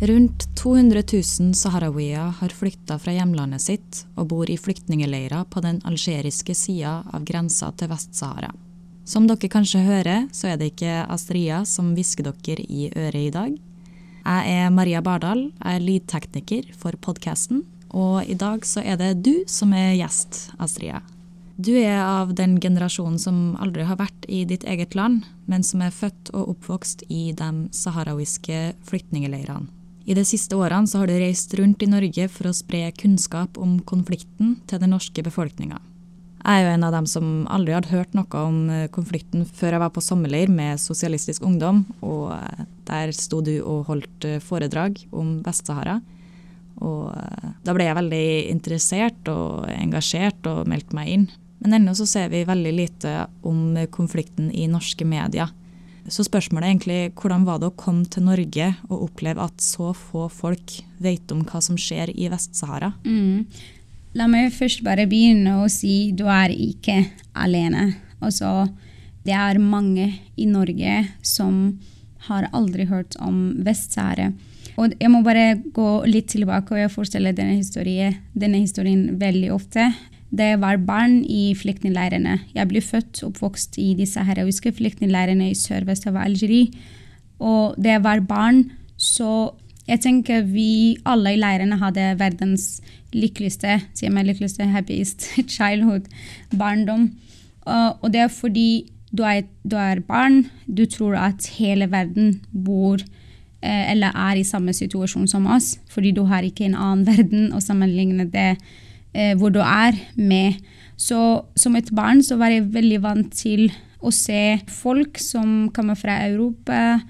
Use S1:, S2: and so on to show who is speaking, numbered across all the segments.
S1: Rundt 200 000 saharawier har flykta fra hjemlandet sitt og bor i flyktningeleirer på den algeriske sida av grensa til Vest-Sahara. Som dere kanskje hører, så er det ikke Astria som hvisker dere i øret i dag. Jeg er Maria Bardal, jeg er lydtekniker for podkasten, og i dag så er det du som er gjest, Astria. Du er av den generasjonen som aldri har vært i ditt eget land, men som er født og oppvokst i de saharawiske flyktningeleirene. I de siste årene har du reist rundt i Norge for å spre kunnskap om konflikten til den norske befolkninga. Jeg er jo en av dem som aldri hadde hørt noe om eh, konflikten før jeg var på sommerleir med Sosialistisk Ungdom, og eh, der sto du og holdt eh, foredrag om Vest-Sahara. Og da ble jeg veldig interessert og engasjert og meldte meg inn. Men ennå så ser vi veldig lite om konflikten i norske medier. Så spørsmålet er egentlig hvordan var det å komme til Norge og oppleve at så få folk vet om hva som skjer i Vest-Sahara?
S2: Mm. La meg først bare begynne å si du er ikke alene. Altså, det er mange i Norge som har aldri hørt om Vest-Sahara. Og jeg må bare gå litt tilbake og jeg forteller denne historien, denne historien veldig ofte. Det var barn i flyktningleirene. Jeg ble født og oppvokst i de saharawiske flyktningleirene i sør-vest av Algerie. Og det var barn, så jeg tenker vi alle i leirene hadde verdens lykkeligste, sier meg lykkeligste, happiest childhood, barndom. Og det er fordi du er, du er barn, du tror at hele verden bor eh, eller er i samme situasjon som oss, fordi du har ikke en annen verden å sammenligne det eh, hvor du er med. Så som et barn så var jeg veldig vant til å se folk som kommer fra Europa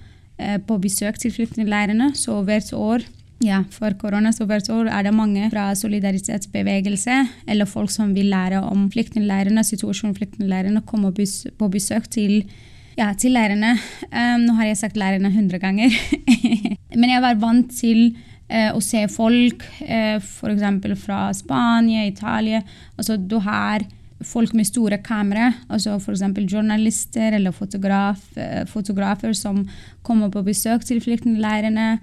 S2: eh, på besøk til flyktningleirene. Så hvert år ja, for korona så hvert år er det mange fra solidaritetsbevegelse eller folk som vil lære om flyktningleirene, situasjonen i flyktningleirene, komme på besøk til, ja, til lærerne. Um, nå har jeg sagt lærerne hundre ganger. Men jeg var vant til eh, å se folk, eh, f.eks. fra Spania, Italia. Altså, du har folk med store kamera, altså f.eks. journalister eller fotograf, eh, fotografer som kommer på besøk til flyktningleirene.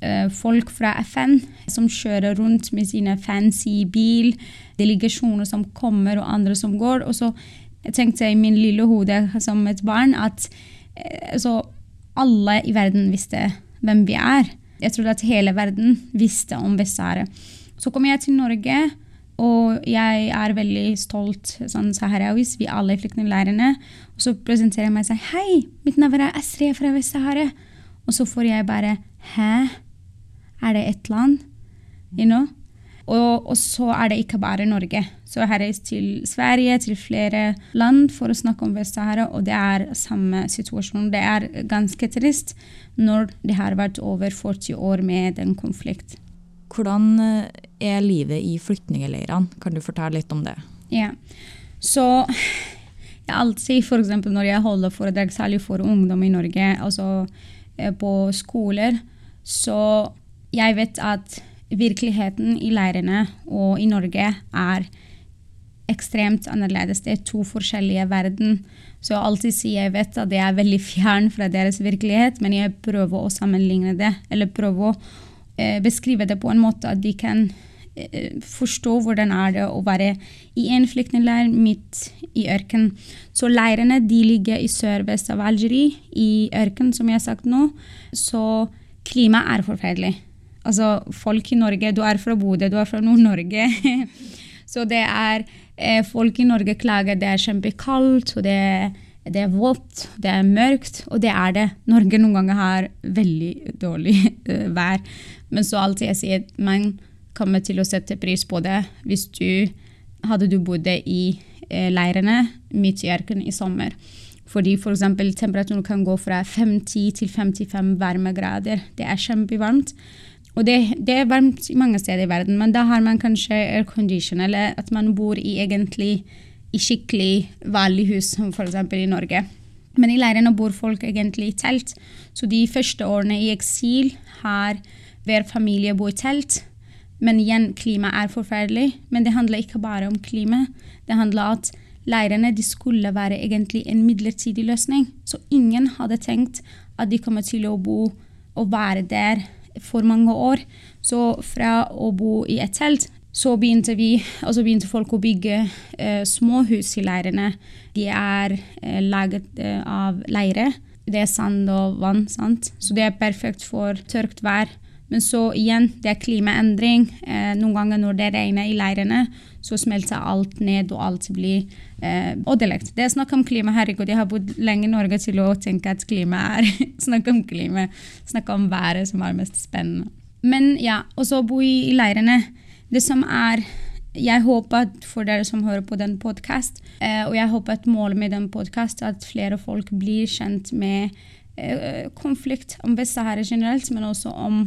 S2: Eh, folk fra FN som kjører rundt med sine fancy bil. Delegasjoner som kommer, og andre som går. Og så jeg tenkte i min lille hode som et barn at eh, altså, alle i verden visste hvem vi er. Jeg trodde at hele verden visste om Vest-Sahara. Så kom jeg til Norge, og jeg er veldig stolt sånn saharawis. Vi alle er flyktningleirene. Og så presenterer jeg meg og sier hei, mitt navn er Astrid fra Vest-Sahara. Og så får jeg bare hæ? Er det ett land? You know? Og, og, så er det ikke bare Norge. Så har reist til Sverige, til flere land for å snakke om Vest-Sahara, og det er samme situasjon. Det er ganske trist når det har vært over 40 år med den konflikt.
S1: Hvordan eh, er livet i flyktningleirene? Kan du fortelle litt om det?
S2: Ja, så jeg alltid, f.eks. når jeg holder foredrag, særlig for ungdom i Norge, altså eh, på skoler, så jeg vet at virkeligheten i leirene og i Norge er ekstremt annerledes. Det er to forskjellige verden. Så jeg alltid sier jeg vet at det er veldig fjern fra deres virkelighet, men jeg prøver å sammenligne det, eller prøver å eh, beskrive det på en måte at de kan eh, forstå hvordan er det å være i en flyktningleir midt i ørken. Så leirene de ligger i sør-vest av Algerie, i ørken, som jeg har sagt nå. Så klimaet er forferdelig. Altså, folk i Norge Du er fra Bodø, du er fra Nord-Norge. så det er eh, Folk i Norge klager det er kjempekaldt, og det, det, er vått, det er mørkt. Og det er det. Norge noen ganger har veldig dårlig uh, vær. Men så alltid jeg sier man kommer til å sette pris på det hvis du hadde du bodd i eh, leirene midt i ørkenen i sommer. Fordi. For temperaturen kan gå fra 50 til 55 varmegrader. Det er kjempevarmt. Og det, det, er varmt mange steder i verden, men da har man kanskje aircondition, eller at man bor i egentlig i skikkelig vanlig hus, som f.eks. i Norge. Men i leirene bor folk egentlig i telt. Så de første årene i eksil har hver familie bo i telt. Men igjen, klima er forferdelig. Men det handler ikke bare om klima. Det handler om at leirene skulle være egentlig en midlertidig løsning. Så ingen hadde tenkt at de kommer til å bo og være der for mange år. Så fra å bo i et telt, så begynte vi, altså begynte folk å bygge eh, småhus i leirene. De er eh, laget eh, av leire. Det er sand og vann, sant? så det er perfekt for tørt vær. Men så igjen, det er klimaendring. Eh, noen ganger når det regner i leirene, så smelter alt ned, og alt blir eh, ødelagt. Det er snakk om klima. Herregud, jeg har bodd lenge i Norge til å tenke at klima er Snakk om klima. Snakk om været, som er mest spennende. Men ja, og så bo i, i leirene. Det som er jeg håper for dere som hører på den podkast, eh, og jeg håper at målet med den podkast er at flere folk blir kjent med eh, konflikt om Vest-Sahara generelt, men også om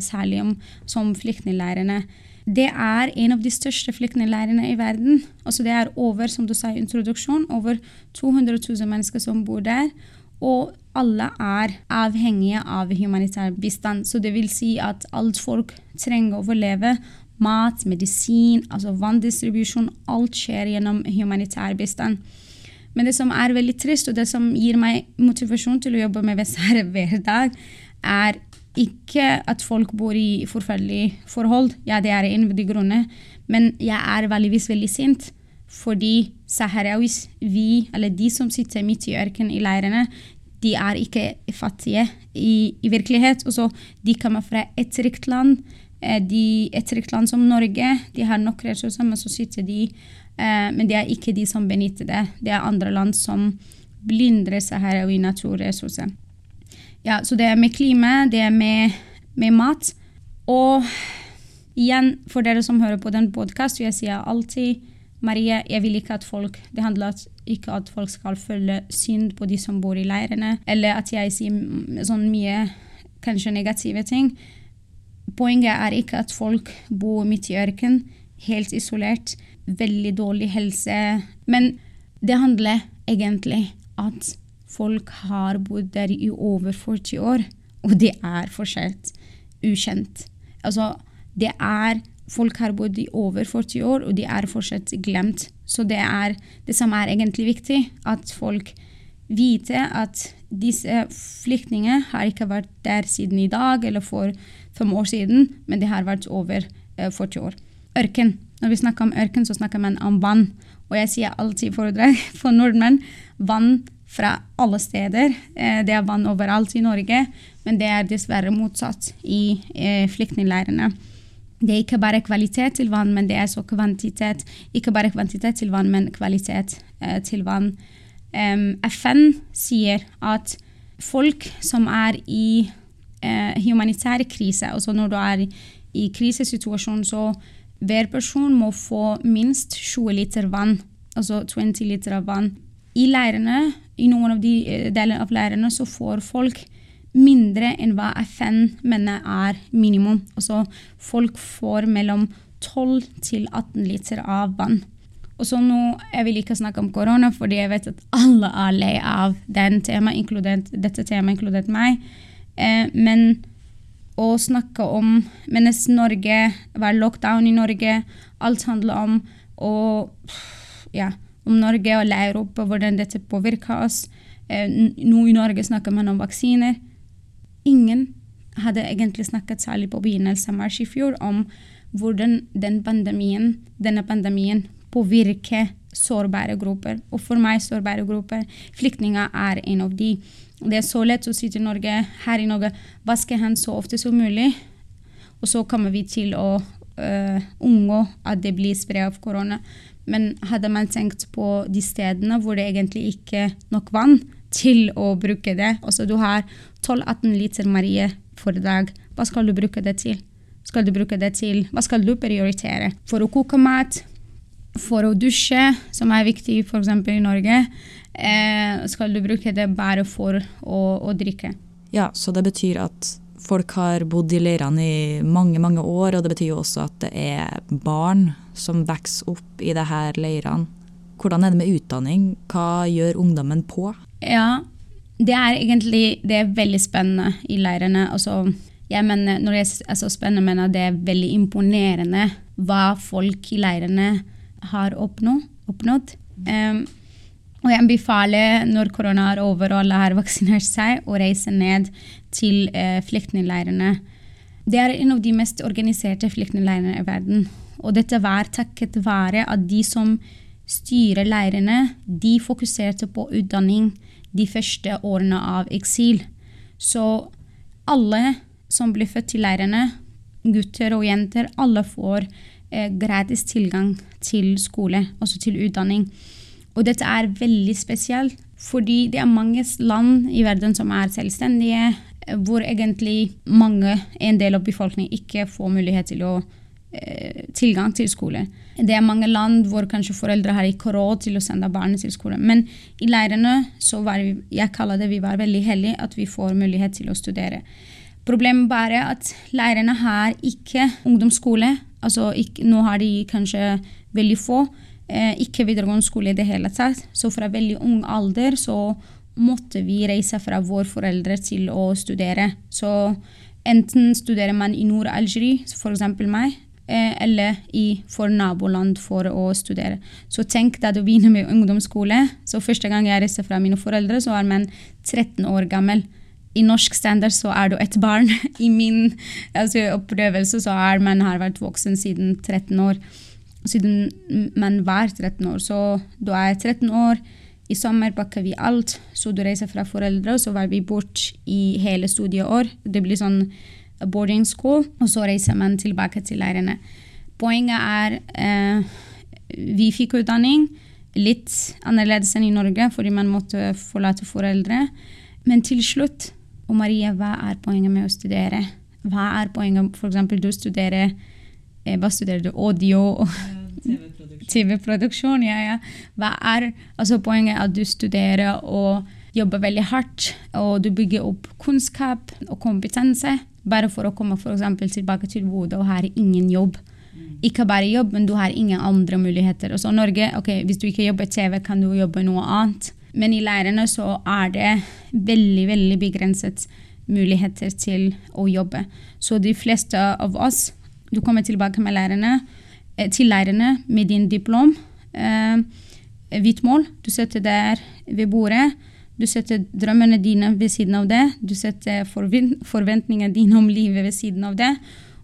S2: særlig om, som flyktningleirene. Det er en av de største flyktningleirene i verden. Altså det er over som du sa i introduksjon, over 200 000 mennesker som bor der. Og alle er avhengige av humanitær bistand. Så det vil si at alt folk trenger å overleve, mat, medisin, altså vanndistribusjon, alt skjer gjennom humanitær bistand. Men det som er veldig trist, og det som gir meg motivasjon til å jobbe med Vest-Sahara hver dag, er ikke at folk bor i forferdelige forhold. Ja, det er en av de grunnene. Men jeg er veldigvis veldig sint fordi saharawis, vi, eller de som sitter midt i ørkenen i leirene, de er ikke fattige i, i virkelighet. Og de kommer fra et rikt land. Eh, de, et rikt land som Norge. De har nok ressurser, men så sitter de eh, Men det er ikke de som benytter det. Det er andre land som blindrer saharawi naturressurser. Ja, så det er med klima, det er med, med mat. Og igjen, for dere som hører på den podkasten, jeg sier alltid Marie, jeg vil ikke at folk Det handler ikke at folk skal føle synd på de som bor i leirene, eller at jeg sier sånn mye kanskje negative ting. Poenget er ikke at folk bor midt i ørkenen, helt isolert, veldig dårlig helse. Men det handler egentlig at folk har bodd der i over 40 år, og det er fortsatt ukjent. Altså, det er Folk har bodd i over 40 år, og de er fortsatt glemt. Så det er det som er egentlig viktig, at folk vite at disse flyktningene har ikke vært der siden i dag eller for fem år siden, men de har vært over 40 år. Ørken. Når vi snakker om ørken, så snakker man om vann. Og jeg sier alltid i foredrag for nordmenn vann fra alle steder. Eh, det er vann overalt i Norge, men det er dessverre motsatt i eh, flyktningleirene. Det er ikke bare kvalitet til vann, men det er så kvantitet. Ikke bare kvantitet til vann, men kvalitet eh, til vann. FN sier at folk som er i humanitær krise, altså når du er i krisesituasjon, så hver person må få minst 20 liter vann, altså 20 liter vann. I leirene i noen av de eh, delene av leirene så får folk mindre enn hva FN mener er minimum. Altså folk får mellom 12 til 18 liter av vann. Og så nå, Jeg vil ikke snakke om korona, fordi jeg vet at alle er lei av den tema, dette temaet, inkludert meg. Eh, men å snakke om Mens Norge var lockdown i Norge, alt handler om å ja, om Norge og lære opp hvordan dette påvirker oss. Eh, nå i Norge snakker man om vaksiner. Ingen hadde egentlig snakket særlig på begynnelsen av mars i fjor om hvordan den pandemien, denne pandemien påvirker sårbare grupper. Og for meg sårbare grupper, flyktninger er en av de. Det er så lett å si til Norge, her i Norge vaske hendene så ofte som mulig. Og så kommer vi til å uh, unngå at det blir spre av korona. Men hadde man tenkt på de stedene hvor det egentlig ikke er nok vann til å bruke det Altså du har 12-18 liter Marie for dag. Hva skal du bruke det til? Skal du bruke det til Hva skal du prioritere? For å koke mat, for å dusje, som er viktig f.eks. i Norge, eh, skal du bruke det bare for å, å drikke.
S1: Ja, så det betyr at folk har bodd i leirene i mange mange år, og det betyr jo også at det er barn som vokser opp i disse leirene. Hvordan er det med utdanning? Hva gjør ungdommen på?
S2: Ja, det er egentlig det er veldig spennende i leirene. Altså, jeg mener, når jeg er så spennende, mener det er veldig imponerende hva folk i leirene har oppnå, oppnådd. Um, og jeg anbefaler, når korona er over og alle har vaksinert seg, å reise ned til uh, flyktningleirene. Det er en av de mest organiserte flyktningleirene i verden. Og dette var takket være at de som styrer leirene, de fokuserte på utdanning de første årene av eksil. Så alle som blir født til leirene, gutter og jenter, alle får eh, gratis tilgang til skole, altså til utdanning. Og dette er veldig spesielt, fordi det er mange land i verden som er selvstendige, hvor egentlig mange, en del av befolkningen, ikke får mulighet til å eh, tilgang til skole. Det er mange land hvor kanskje foreldre har ikke råd til å sende barna til skole. Men i leirene så var vi, jeg kaller det vi var veldig heldige at vi får mulighet til å studere. Problemet bare er at leirene har ikke ungdomsskole. Altså ikke, nå har de kanskje veldig få. Eh, ikke videregående skole i det hele tatt. Så fra veldig ung alder så måtte vi reise fra våre foreldre til å studere. Så enten studerer man i Nord-Algerie, f.eks. meg, eh, eller i for naboland for å studere. Så tenk da du begynner med ungdomsskole. Så første gang jeg reiser fra mine foreldre, så er man 13 år gammel. I norsk standard så er du et barn. I min altså, opplevelse så er man har vært voksen siden 13 år. Siden man var 13 år. Så du er 13 år i sommer pakker vi alt, så du reiser fra foreldre, og så var vi bort i hele studieår. Det blir sånn boarding school, og så reiser man tilbake til leirene. Poenget er eh, vi fikk utdanning litt annerledes enn i Norge, fordi man måtte forlate foreldre. Men til slutt Og Marie, hva er poenget med å studere? Hva er poenget F.eks. du studerer eh, Hva studerer du? Audio? TV TV-produksjon. Ja, ja. Hva er altså Poenget at du studerer og jobber veldig hardt, og du bygger opp kunnskap og kompetanse bare for å komme for tilbake til Bodø og har ingen jobb. Ikke bare jobb, men du har ingen andre muligheter. Og så Norge, ok, Hvis du ikke jobber TV, kan du jobbe noe annet. Men i leirene så er det veldig, veldig begrenset muligheter til å jobbe. Så de fleste av oss Du kommer tilbake med lærerne Eh, til leirene med din diplom. Eh, hvitt mål. Du setter der ved bordet. Du setter drømmene dine ved siden av det. Du setter forventningene dine om livet ved siden av det.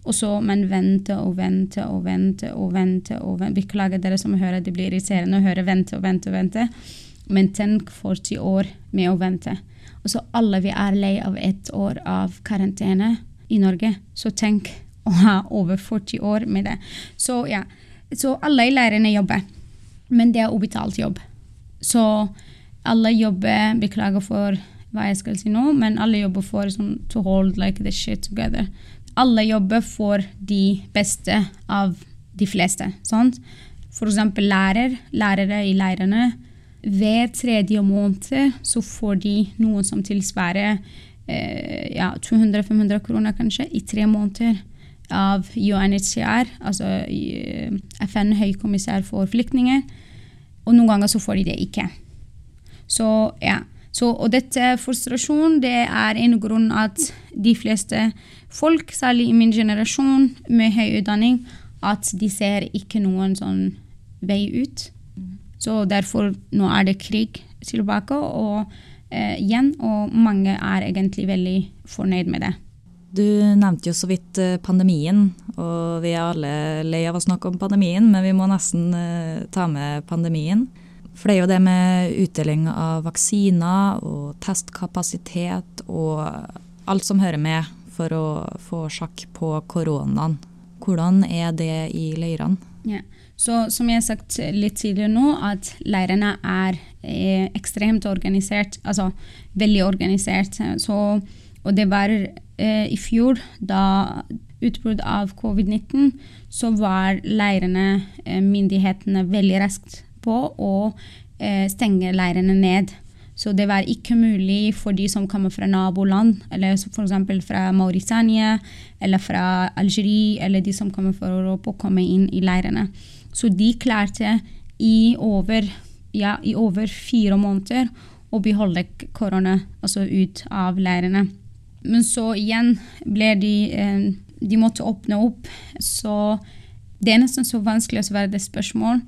S2: Og så man venter og venter og venter og venter. og venter. Beklager dere som hører, det blir irriterende å høre vente og vente og vente. Men tenk 40 år med å vente. Og så alle vi er lei av ett år av karantene i Norge. Så tenk å ha over 40 år med det. Så ja, så alle i leirene jobber, men det er ubetalt jobb. Så alle jobber Beklager for hva jeg skal si nå, men alle jobber for sånn, to hold like this shit together. Alle jobber for de beste av de fleste. Sant? Eksempel lærer, lærere i leirene. Hver tredje måned så får de noe som tilsvarer eh, ja, 200-500 kroner kanskje i tre måneder av UNHCR, altså eh, FN høykommissær for flyktninger. Og noen ganger så får de det ikke. Så, ja. Så, og dette frustrasjon det er en grunn at de fleste folk, særlig i min generasjon med høy utdanning, at de ser ikke noen sånn vei ut. Så derfor nå er det krig tilbake og eh, igjen, og mange er egentlig veldig fornøyd med det.
S1: Du nevnte jo så vidt eh, pandemien, og vi er alle lei av å snakke om pandemien, men vi må nesten eh, ta med pandemien. For det er jo det med utdeling av vaksiner og testkapasitet og alt som hører med for å få sjakk på koronaen. Hvordan er det i leirene?
S2: Ja. Så som jeg har sagt litt tidligere nå, at leirene er eh, ekstremt organisert. Altså veldig organisert. Så, og det var eh, i fjor, da utbrudd av covid-19, så var leirene, eh, myndighetene, veldig raskt på å eh, stenge leirene ned. Så det var ikke mulig for de som kommer fra naboland, eller f.eks. fra Mauritania eller fra Algerie, eller de som kommer fra Europa, å komme inn i leirene. Så de klarte i over, ja, i over fire måneder å beholde korona altså ut av leirene. Men så igjen ble de eh, De måtte åpne opp. Så det er nesten så vanskelig å svare det spørsmål,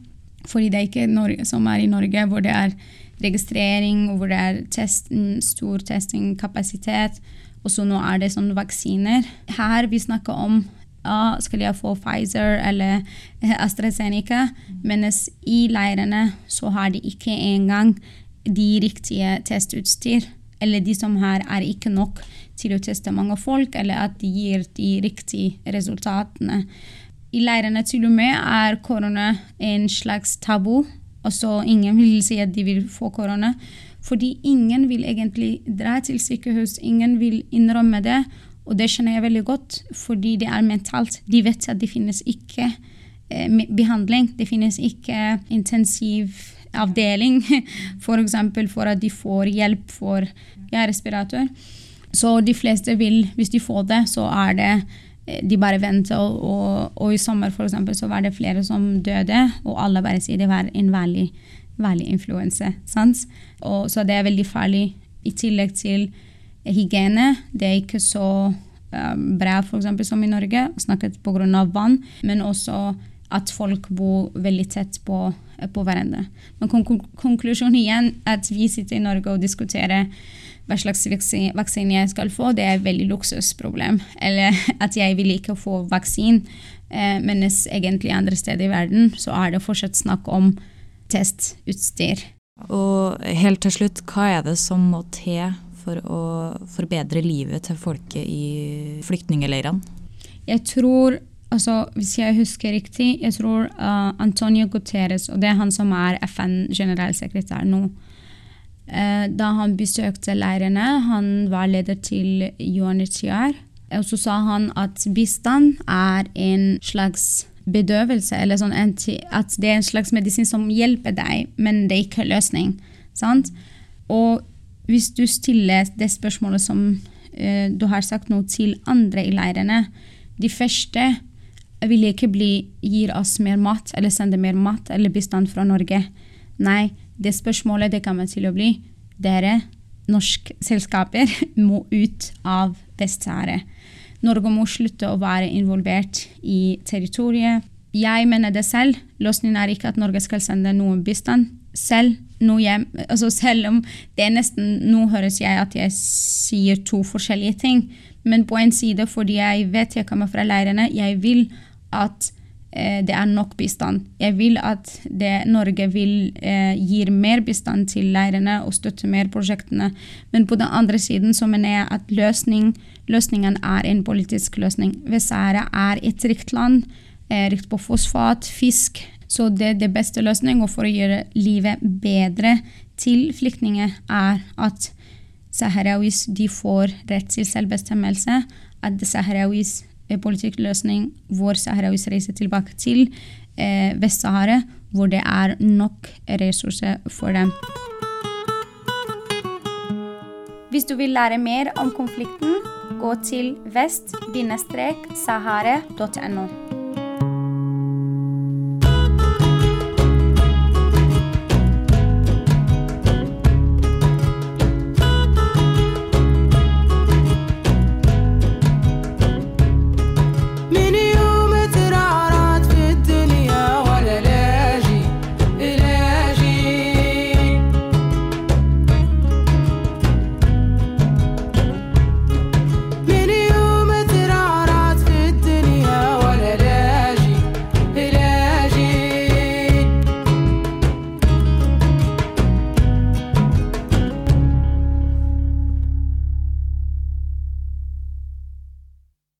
S2: fordi det er ikke Norge, som er i Norge, hvor det er registrering, hvor det er test, stor testingkapasitet. Og så nå er det sånn vaksiner. Her vi snakker om ja, skal jeg få Pfizer eller AstraZeneca, mens i leirene så har de ikke engang de riktige testutstyr. Eller de som her er ikke nok til å teste mange folk, eller at de gir de riktige resultatene. I leirene til og med er korona en slags tabu. Altså ingen vil si at de vil få korona. Fordi ingen vil egentlig dra til sykehus. Ingen vil innrømme det. Og det skjønner jeg veldig godt, fordi det er mentalt. De vet at det finnes ikke eh, behandling. Det finnes ikke intensivavdeling f.eks. For, for at de får hjelp for ja, respirator. Så de fleste vil, hvis de får det, så er det de bare venter. Og, og, i sommer for eksempel, så var det flere som døde, og alle bare sier det var en vanlig, vanlig influense. Så det er veldig farlig. I tillegg til hygiene. Det er ikke så um, bra for eksempel, som i Norge, snakket pga. vann, men også at folk bor veldig tett på, på hverandre. Men konklusjonen igjen er at vi sitter i Norge og diskuterer hva slags vaksine jeg skal få, det er et veldig luksusproblem. Eller at jeg vil ikke få vaksine. Eh, mens egentlig andre steder i verden så er det fortsatt snakk om testutstyr.
S1: Og helt til slutt, hva er det som må til for å forbedre livet til folket i flyktningleirene?
S2: Jeg tror, altså, hvis jeg husker riktig, jeg tror uh, Antonio Guterres, og det er han som er FN-generalsekretær nå, da han besøkte leirene, han var leder til UNHCR, og så sa han at bistand er en slags bedøvelse, eller sånn at det er en slags medisin som hjelper deg, men det er ikke løsning. Sant? Og hvis du stiller det spørsmålet som uh, du har sagt nå, til andre i leirene De første vil ikke bli gir oss mer mat eller sende mer mat eller bistand fra Norge. Nei, det spørsmålet det kommer til å bli dere, norske selskaper, må ut av Vest-Sahara. Norge må slutte å være involvert i territoriet. Jeg mener det selv. Løsningen er ikke at Norge skal sende noen bistand. Selv, hjem, altså selv om det nesten Nå høres jeg at jeg sier to forskjellige ting. Men på en side, fordi jeg vet jeg kommer fra leirene, jeg vil at det er nok bistand. Jeg vil at det, Norge vil eh, gi mer bistand til leirene og støtte mer prosjektene. Men på den andre siden så mener jeg at løsning, løsningen er en politisk løsning. Vest-Sahara er et rikt land, eh, rikt på fosfat, fisk. Så det det beste løsningen for å gjøre livet bedre til flyktninger, er at saharawis får rett til selvbestemmelse. At saharawis Eh, politikkløsning hvor sahrawis reiser tilbake til eh, Vest-Sahara, hvor det er nok ressurser for dem. Hvis du vil lære mer om konflikten, gå til vest-sahara.no.